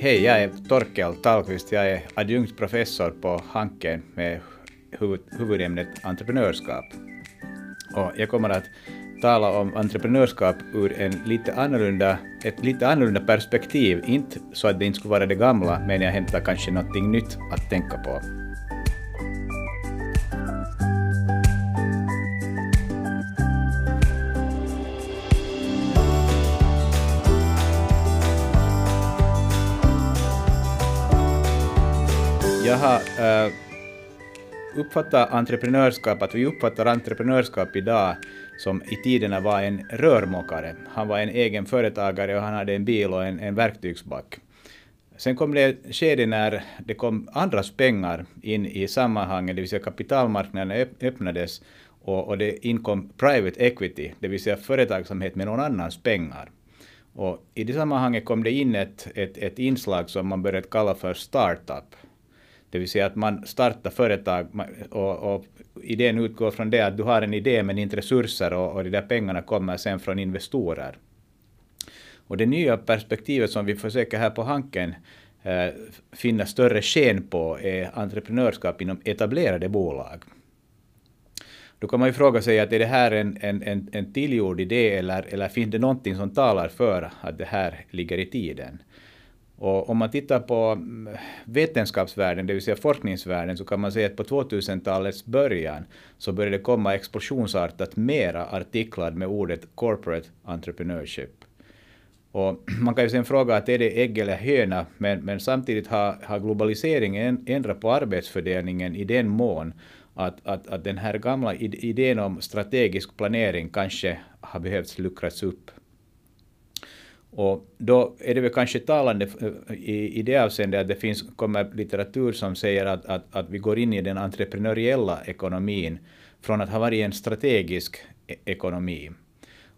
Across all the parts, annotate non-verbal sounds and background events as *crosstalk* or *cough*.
Hej, jag är Torkel Tallqvist. Jag är adjunkt professor på Hanken med huvud, huvudämnet entreprenörskap. Och jag kommer att tala om entreprenörskap ur en lite annorlunda, ett lite annorlunda perspektiv. Inte så att det inte skulle vara det gamla, men jag hämtar kanske någonting nytt att tänka på. Jag har uh, uppfattat entreprenörskap, att vi uppfattar entreprenörskap idag som i tiderna var en rörmokare. Han var en egen företagare och han hade en bil och en, en verktygsback. Sen kom det ett skede när det kom andras pengar in i sammanhanget, det vill säga kapitalmarknaden öppnades och, och det inkom private equity, det vill säga företagsamhet med någon annans pengar. Och I det sammanhanget kom det in ett, ett, ett inslag som man började kalla för startup. Det vill säga att man startar företag och, och idén utgår från det att du har en idé men inte resurser och, och de där pengarna kommer sen från investorer. Och det nya perspektivet som vi försöker här på Hanken eh, finna större sken på är entreprenörskap inom etablerade bolag. Då kan man ju fråga sig att är det här en, en, en, en tillgjord idé eller, eller finns det någonting som talar för att det här ligger i tiden? Och om man tittar på mm, vetenskapsvärlden, det vill säga forskningsvärlden, så kan man säga att på 2000-talets början så började det komma explosionsartat mera artiklar med ordet corporate entrepreneurship. Och *clears throat* man kan ju sen fråga att är det ägg eller höna, men, men samtidigt har, har globaliseringen ändrat på arbetsfördelningen i den mån att, att, att den här gamla idén om strategisk planering kanske har behövt luckras upp. Och då är det väl kanske talande eh, i, i det avseendet att det finns, kommer litteratur som säger att, att, att vi går in i den entreprenöriella ekonomin från att ha varit en strategisk e-, ekonomi.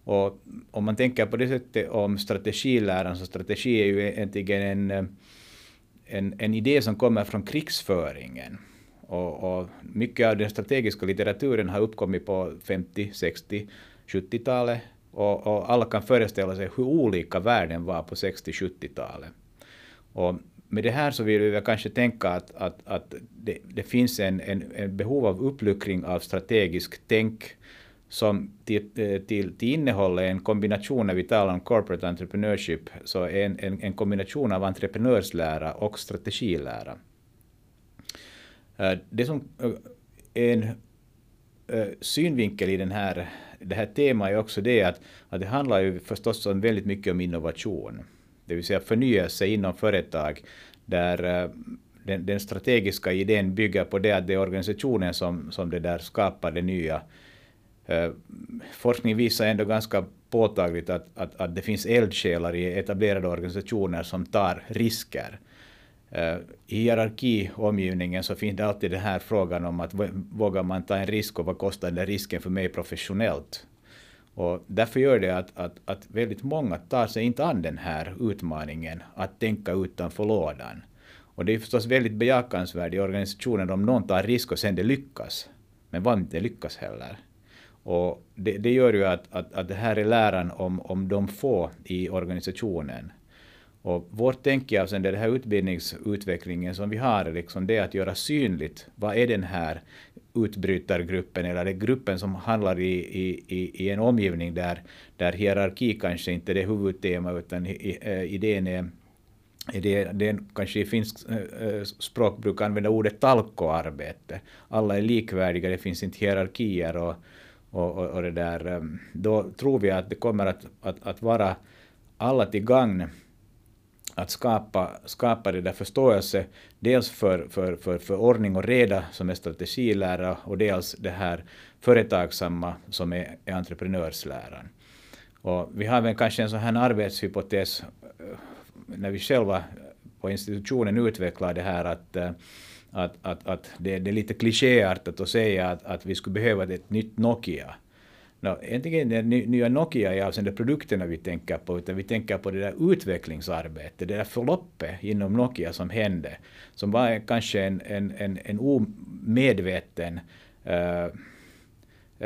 Och om man tänker på det sättet om strategiläran, så strategi är ju egentligen en, eh, en, en idé som kommer från krigsföringen. Och, och mycket av den strategiska litteraturen har uppkommit på 50, 60, 70-talet och, och, alla kan föreställa sig hur olika världen var på 60-70-talet. Och med det här så vill vi kanske tänka att, att, att det, det finns en, en, en, behov av uppluckring av strategiskt tänk som till, eh, till, till innehållet en kombination, när vi talar om corporate entrepreneurship, så en, en, en kombination av entreprenörslära och strategilära. Eh, det som är en synvinkel i den här det här temat är också det att, att det handlar ju förstås om väldigt mycket om innovation. Det vill säga förnyelse inom företag där eh, den, den, strategiska idén bygger på det att det är organisationen som, som det där skapar det nya. Eh, forskning visar ändå ganska påtagligt att, att, att det finns eldsjälar i etablerade organisationer som tar risker. Uh, I hierarkiomgivningen så finns det alltid den här frågan om att vågar man ta en risk och vad kostar den risken för mig professionellt? Och därför gör det att, att, att väldigt många tar sig inte an den här utmaningen att tänka utanför lådan. Och det är förstås väldigt bejakansvärt i organisationen om någon tar risk och sen det lyckas. Men vad inte lyckas heller. Och det, det gör ju att, att, att det här är läran om, om de få i organisationen. Och vårt tänk är alltså avseende den här utbildningsutvecklingen som vi har, liksom det att göra synligt vad är den här utbrytargruppen eller den gruppen som handlar i, i, i en omgivning där, där hierarki kanske inte är det huvudtema utan eh, idén är det, det kanske i finskt eh, eh, språkbruk använder ordet talkoarbete. Alla är likvärdiga, det finns inte hierarkier och, och, och, och det där. Då tror vi att det kommer att, att, att vara alla till gagn att skapa, skapa det där förståelse, dels för, för, för, för ordning och reda som är strategilära och dels det här företagsamma som är, är entreprenörsläran. Och vi har väl kanske en sån här arbetshypotes eh, när vi själva på institutionen utvecklar det här att, eh, att, att, att det, det är lite klichéartat att säga att, att vi skulle behöva ett nytt Nokia. No, egentligen det nya Nokia i avseende produkterna vi tänker på, utan vi tänker på det där utvecklingsarbetet, det där förloppet inom Nokia som hände, som var kanske en, en, en, en omedveten uh,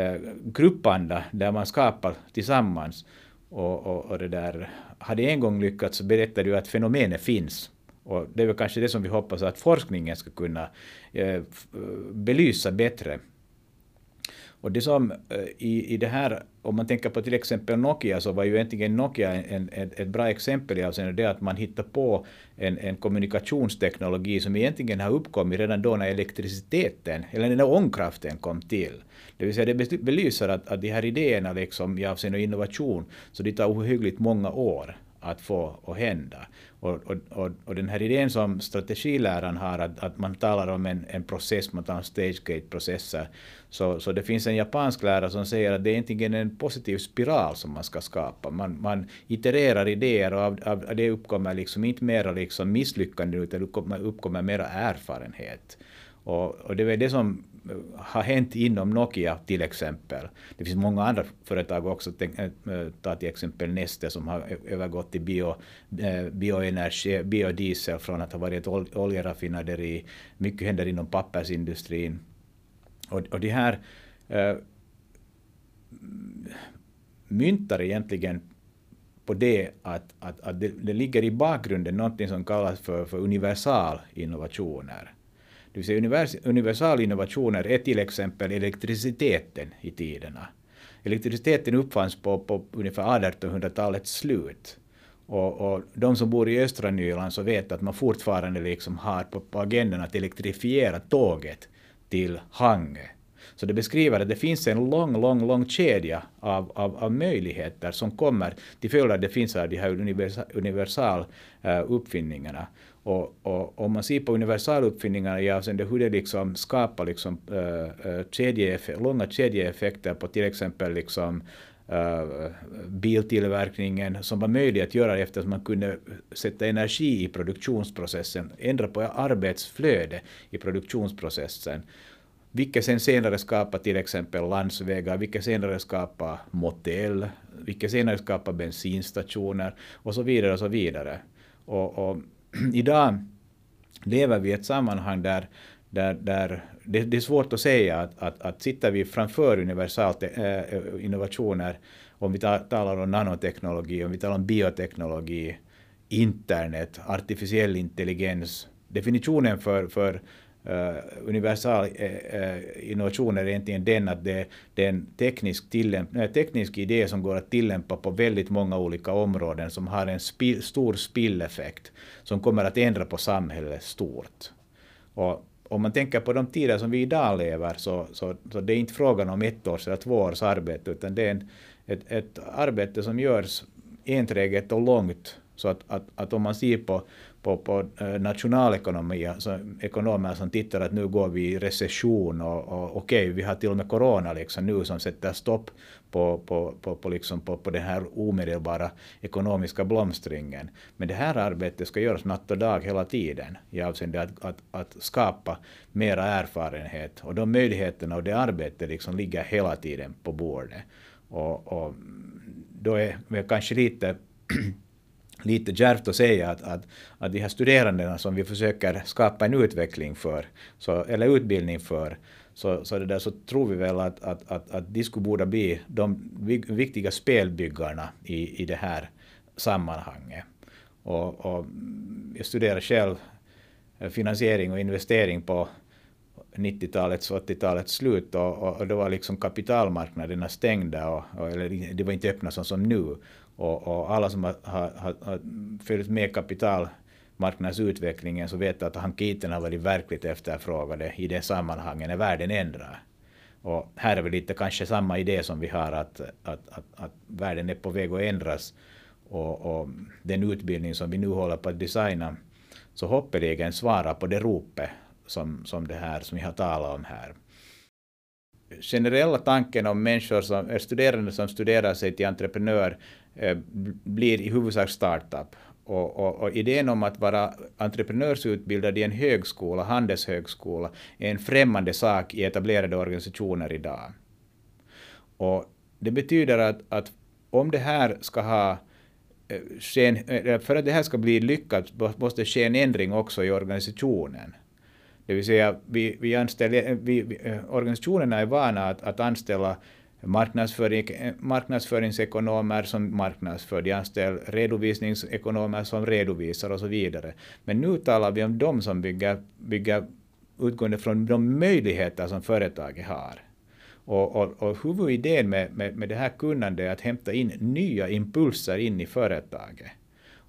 uh, gruppanda där man skapar tillsammans. Och, och, och det där, hade en gång lyckats så berättar du att fenomenet finns. Och det är väl kanske det som vi hoppas att forskningen ska kunna eh, eh belysa bättre. Och det som eh, i, i det här, om man tänker på till exempel Nokia, så var ju egentligen Nokia en, en, ett bra exempel i avseende det att man hittar på en, en kommunikationsteknologi som egentligen har uppkommit redan då när elektriciteten, eller när ångkraften kom till. Det vill säga det belyser att, att de här idéerna liksom, i avseende innovation, så det tar ohyggligt många år att få att hända. Och, och, och, och, den här idén som strategiläraren har, att, att man talar om en, en process, man talar om stage-gate-processer, så, så det finns en japansk lärare som säger att det är egentligen en positiv spiral som man ska skapa. Man, man itererar idéer och av, av det uppkommer liksom inte mera liksom misslyckanden utan uppkommer, uppkommer mera erfarenhet. Och, och det är det som har hänt inom Nokia till exempel. Det finns många andra företag också, eh, ta till exempel Neste som har övergått till bio, eh, bioenergi, biodiesel från att ha varit ett oljeraffinaderi. Mycket händer inom pappersindustrin. Och, och de här äh, myntar egentligen på det att, att, att det, det ligger i bakgrunden någonting som kallas för, för universal innovationer. Det vill säga universalinnovationer är till exempel elektriciteten i tiderna. Elektriciteten uppfanns på, på ungefär 1800-talets slut. Och, och, de som bor i östra Nyland så vet att man fortfarande liksom har på, på agendan att elektrifiera tåget till Hangö. Så det beskriver att det finns en lång, lång, lång kedja av, av, av möjligheter som kommer till följd av att det finns här de här universal, universal uh, uppfinningarna. Och, och om man ser på universaluppfinningarna i avseende hur det liksom skapar liksom, eh, eh, äh, kedjeeff långa kedjeeffekter på till exempel liksom, äh, biltillverkningen som var möjlig att göra eftersom man kunde sätta energi i produktionsprocessen, ändra på arbetsflöde i produktionsprocessen. Vilket sen senare skapar till exempel landsvägar, vilket senare skapar motell, vilket senare skapar bensinstationer och så vidare och så vidare. Och, och *clears throat* idag lever vi i ett sammanhang där, där, där det, det, är svårt att säga att, att, att sitter vi framför universalt äh, innovationer, om vi talar om nanoteknologi, om vi talar om bioteknologi, internet, artificiell intelligens, definitionen för, för Eh, universal uh, innovation är egentligen den att det, det är en teknisk, tillämp teknisk idé som går att tillämpa på väldigt många olika områden som har en spil, stor spilleffekt som kommer att ändra på samhället stort. Och om man tänker på de tider som vi idag lever så, så, så det är inte frågan om ett års eller två års arbete utan det är en, ett, ett arbete som görs enträget och långt så att, att, att om man ser på, på, på eh, nationalekonomi, alltså ekonomer som tittar att nu går vi i recession och, och okej, okay, vi har till och med corona liksom nu som sätter stopp på, på, på, på, liksom på, på den här omedelbara ekonomiska blomstringen. Men det här arbetet ska göras natt och dag hela tiden i avseende att, att, att skapa mera erfarenhet och de möjligheterna och det arbetet liksom ligger hela tiden på bordet. Och, och då är vi kanske lite lite djärvt att säga att, att, att de här studerandena som vi försöker skapa en utveckling för, så, eller utbildning för, så, så, det där, så tror vi väl att, att, att, att de skulle borde bli de viktiga spelbyggarna i, i det här sammanhanget. Och, och jag studerar själv finansiering och investering på 90-talets, och 80-talets slut och, och, och, då var liksom kapitalmarknaderna stängda, och, och, eller de var inte öppna som, som nu. Och, och alla som har, har, har följt med kapitalmarknadsutvecklingen så vet att hankiten har varit verkligt efterfrågade i det sammanhanget när världen ändrar. Och här är väl lite kanske samma idé som vi har att, att, att, att världen är på väg att ändras och, och, den utbildning som vi nu håller på att designa så hoppeligen svarar på det ropet som, som det här som vi har talat om här generella tanken om människor som, är studerande som studerar sig till entreprenör Eh, blir i huvudsak startup. Och, och, och, idén om att vara entreprenörsutbildad i en högskola, handelshögskola, är en främmande sak i etablerade organisationer idag. Och det betyder att, att om det här ska ha eh, eh, för att det här ska bli lyckat måste det ske en ändring också i organisationen. Det vill säga, vi, vi anställer, vi, vi, organisationerna är vana att, att anställa marknadsföring, eh, marknadsföringsekonomer som marknadsför, de anställer redovisningsekonomer som redovisar och så vidare. Men nu talar vi om de som bygger, bygger utgående från de möjligheter som företaget har. Och, och, och huvudidén med, med, med det här kunnandet är att hämta in nya impulser in i företaget.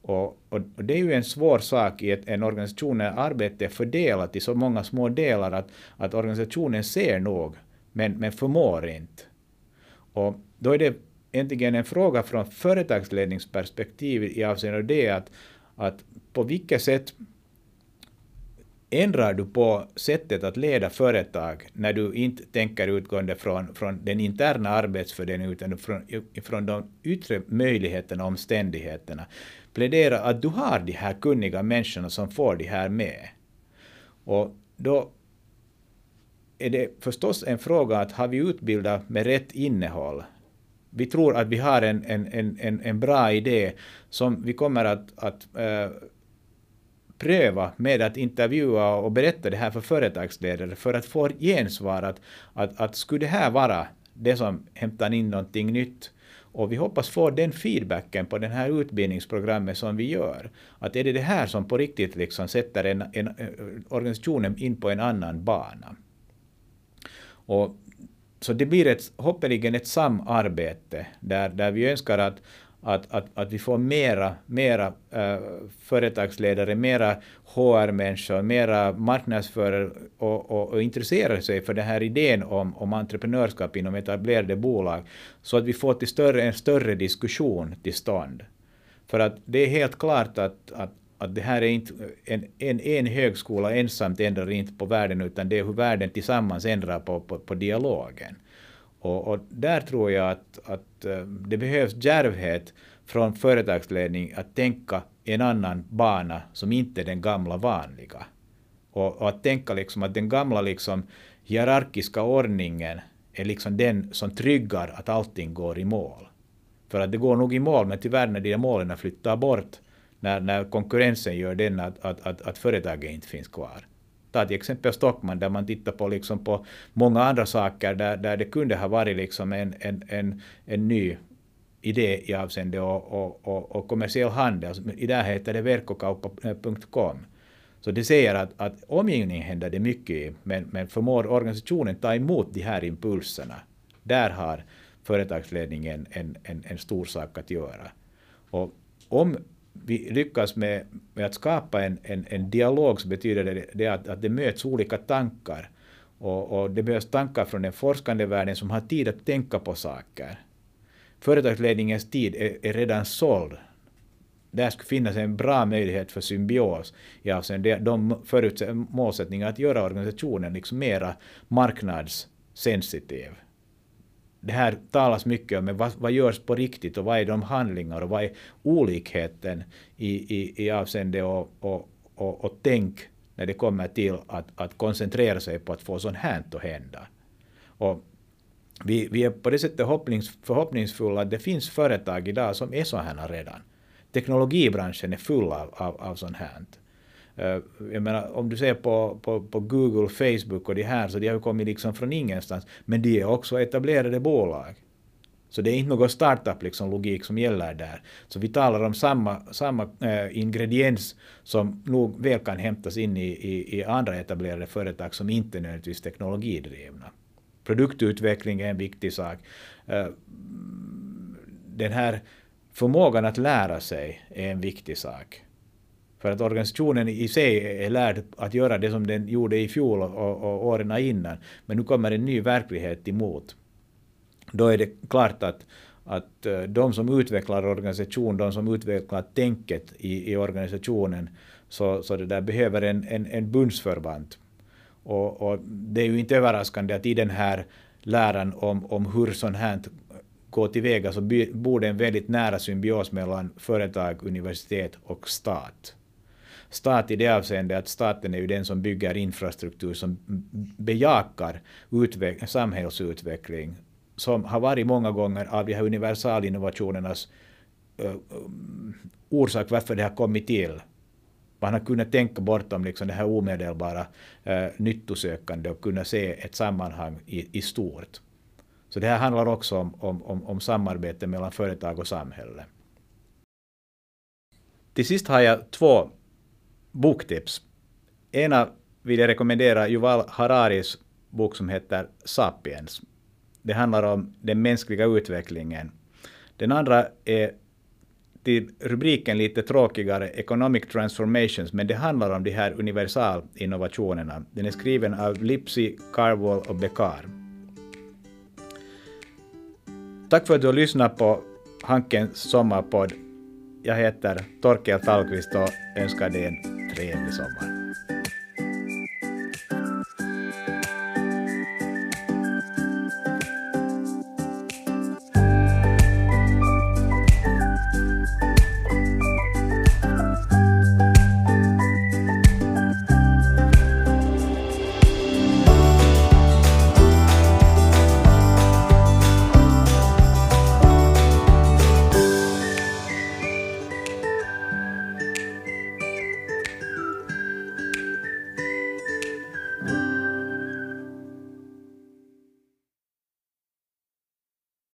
Och, och, och, det är ju en svår sak i ett, en organisation när arbetet är fördelat i så många små delar att, att organisationen ser nog, men, men förmår inte. Och då är det egentligen en fråga från företagsledningsperspektiv i avseende det att, att på vilket sätt ändrar du på sättet att leda företag när du inte tänker utgående från, från den interna arbetsfördelningen utan från, från de yttre möjligheterna och omständigheterna. Plädera att du har de här kunniga människorna som får det här med. Och då är det förstås en fråga att har vi utbildat med rätt innehåll? Vi tror att vi har en, en, en, en bra idé som vi kommer att, att äh, pröva med att intervjua och berätta det här för företagsledare för att få gensvar att, att, att skulle det här vara det som hämtar in någonting nytt och vi hoppas få den feedbacken på det här utbildningsprogrammet som vi gör. Att är det det här som på riktigt liksom sätter en, en, eh, organisationen in på en annan bana. Och, så det blir ett, hoppeligen ett samarbete där, där vi önskar att, att, att, att vi får mera, mera äh, företagsledare, mera HR-människor, mera marknadsförare och, och, och intresserar sig för den här idén om, om entreprenörskap inom etablerade bolag, så att vi får till större, en större diskussion till stånd. För att det är helt klart att, att, att det här är inte en, en, en högskola ensamt ändrar inte på världen, utan det är hur världen tillsammans ändrar på, på, på dialogen. Och, och, där tror jag att, att eh, det behövs djärvhet från företagsledning att tänka en annan bana som inte är den gamla vanliga. Och, och att tänka liksom att den gamla liksom hierarkiska ordningen är liksom den som tryggar att allting går i mål. För att det går nog i mål, men tyvärr när de målen flyttar bort, när, när konkurrensen gör den att, att, att, att företaget inte finns kvar. Ta till exempel Stockman där man tittar på, liksom på många andra saker där, där det kunde ha varit liksom en, en, en, en ny idé i avseende och, och, och, och kommersiell handel. Alltså, I det här heter det verkkokauppa.com. Så det säger att, att omgivningen händer det mycket i, men, men förmår organisationen ta emot de här impulserna. Där har företagsledningen en, en, en stor sak att göra. Och om vi lyckas med, med att skapa en, en, en dialog så betyder det, det att, att det möts olika tankar. Och, och det behövs tankar från den forskande världen som har tid att tänka på saker. Företagsledningens tid är, är redan såld. Där skulle finnas en bra möjlighet för symbios i avseende de målsättningar att göra organisationen liksom mera marknadssensitiv det här talas mycket om vad, vad görs på riktigt och vad är de handlingar och vad är olikheten i, i, i avseende och, och, och, och tänk när det kommer till att, att koncentrera sig på att få sånt här att hända. Och vi, vi är på det sättet förhoppningsfulla att det finns företag idag som är så här redan. Teknologibranschen är full av, av, av sånt här. Eh, jag menar, om du ser på, på, på Google, Facebook och de här, så de har ju kommit liksom från ingenstans. Men de är också etablerade bolag. Så det är inte någon startup liksom logik som gäller där. Så vi talar om samma, samma äh, ingrediens som nog väl kan hämtas in i, i, i andra etablerade företag som inte är nödvändigtvis teknologidrivna. Produktutveckling är en viktig sak. Äh, den här förmågan att lära sig är en viktig sak. För att organisationen i sig är lärd att göra det som den gjorde i fjol och, och åren innan. Men nu kommer en ny verklighet emot. Då är det klart att, att eh, de som utvecklar organisation, de som utvecklar tänket i, i organisationen, så, så det där behöver en, en, en bundsförvant. Och, och, det är ju inte överraskande att i den här läran om, om hur sånt här går tillväga så borde en väldigt nära symbios mellan företag, universitet och stat stat i det avseendet att staten är ju den som bygger infrastruktur som bejakar utveck samhällsutveckling som har varit många gånger av de här universalinnovationernas uh, orsak varför det har kommit till. Man har kunnat tänka bortom liksom det här omedelbara uh, nyttosökande och kunna se ett sammanhang i, i stort. Så det här handlar också om, om, om, om samarbete mellan företag och samhälle. Till sist har jag två boktips. Ena vill jag rekommendera Yuval Hararis bok som heter Sapiens. Det handlar om den mänskliga utvecklingen. Den andra är till rubriken lite tråkigare, Economic Transformations, men det handlar om de här universalinnovationerna. Den är skriven av Lipsy, Carwall och Bekar. Tack för att du har lyssnat på Hankens sommarpodd. Jag heter Torkel Tallqvist och önskar dig en band is